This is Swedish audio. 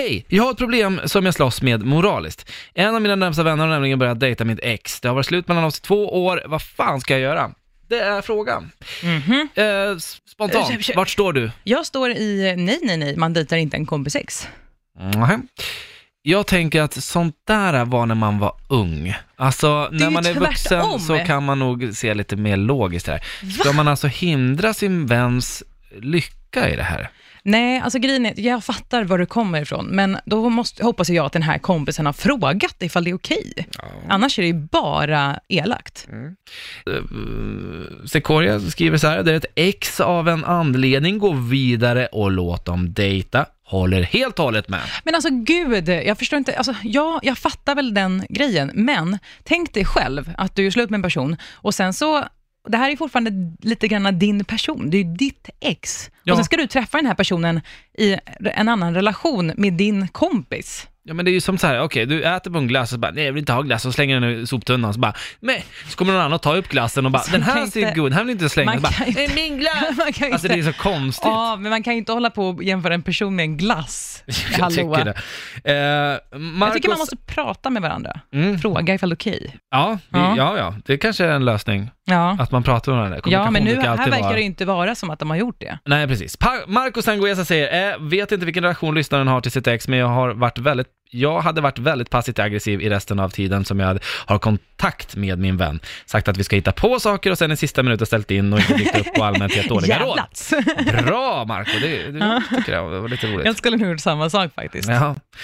Hej, jag har ett problem som jag slåss med moraliskt. En av mina närmsta vänner har nämligen börjat dejta mitt ex. Det har varit slut mellan oss i två år, vad fan ska jag göra? Det är frågan. Mhm. Eh, spontant, vart står du? Jag står i nej, nej, nej, man dejtar inte en kompis ex. Mhm. Jag tänker att sånt där var när man var ung. Alltså, är när ju man är vuxen tvärtom. så kan man nog se lite mer logiskt här. Ska man alltså hindra sin väns lycka i det här? Nej, alltså grejen är, jag fattar var du kommer ifrån, men då måste, hoppas jag att den här kompisen har frågat ifall det är okej. Annars är det ju bara elakt. Uh, Sequoia skriver så här, det är ett ex av en anledning, gå vidare och låt dem dejta. Håller helt och hållet med. Men alltså gud, jag förstår inte, alltså, ja, jag fattar väl den grejen, men tänk dig själv att du är slut med en person och sen så, det här är fortfarande lite grann din person, det är ju ditt ex. Ja. Och sen ska du träffa den här personen i en annan relation med din kompis. Ja men det är ju som så här, okej du äter på en glass och så bara, nej jag vill inte ha glass och slänger den i soptunnan så bara, nej, så kommer någon annan och tar upp glassen och bara, Så den här ser inte- god, den här vill inte slänga. man bara, kan inte- är min glass! Man kan Alltså det är inte- så konstigt. Ja, men man kan ju inte hålla på och jämföra en person med en glass. jag Hallå. tycker det. Eh, Marcus, Jag tycker man måste prata med varandra. Mm. Fråga ifall det är okej. Ja, vi, Ja. ja, ja, det kanske är en lösning, Ja. att man pratar med varandra. ja, men nu här verkar vara- det inte vara som att de har gjort det. Nej, precis. Pa- Marco Sanguesa säger, eh, vet inte vilken relation lyssnaren har till sitt ex, men jag har varit väldigt jag hade varit väldigt passivt aggressiv i resten av tiden som jag har kontakt med min vän. Sagt att vi ska hitta på saker och sen i sista minuten ställt in och inte dykt upp på allmänt helt dåliga råd. Bra Marco, det, det tycker jag var lite roligt. Jag skulle nog gjort samma sak faktiskt. Ja.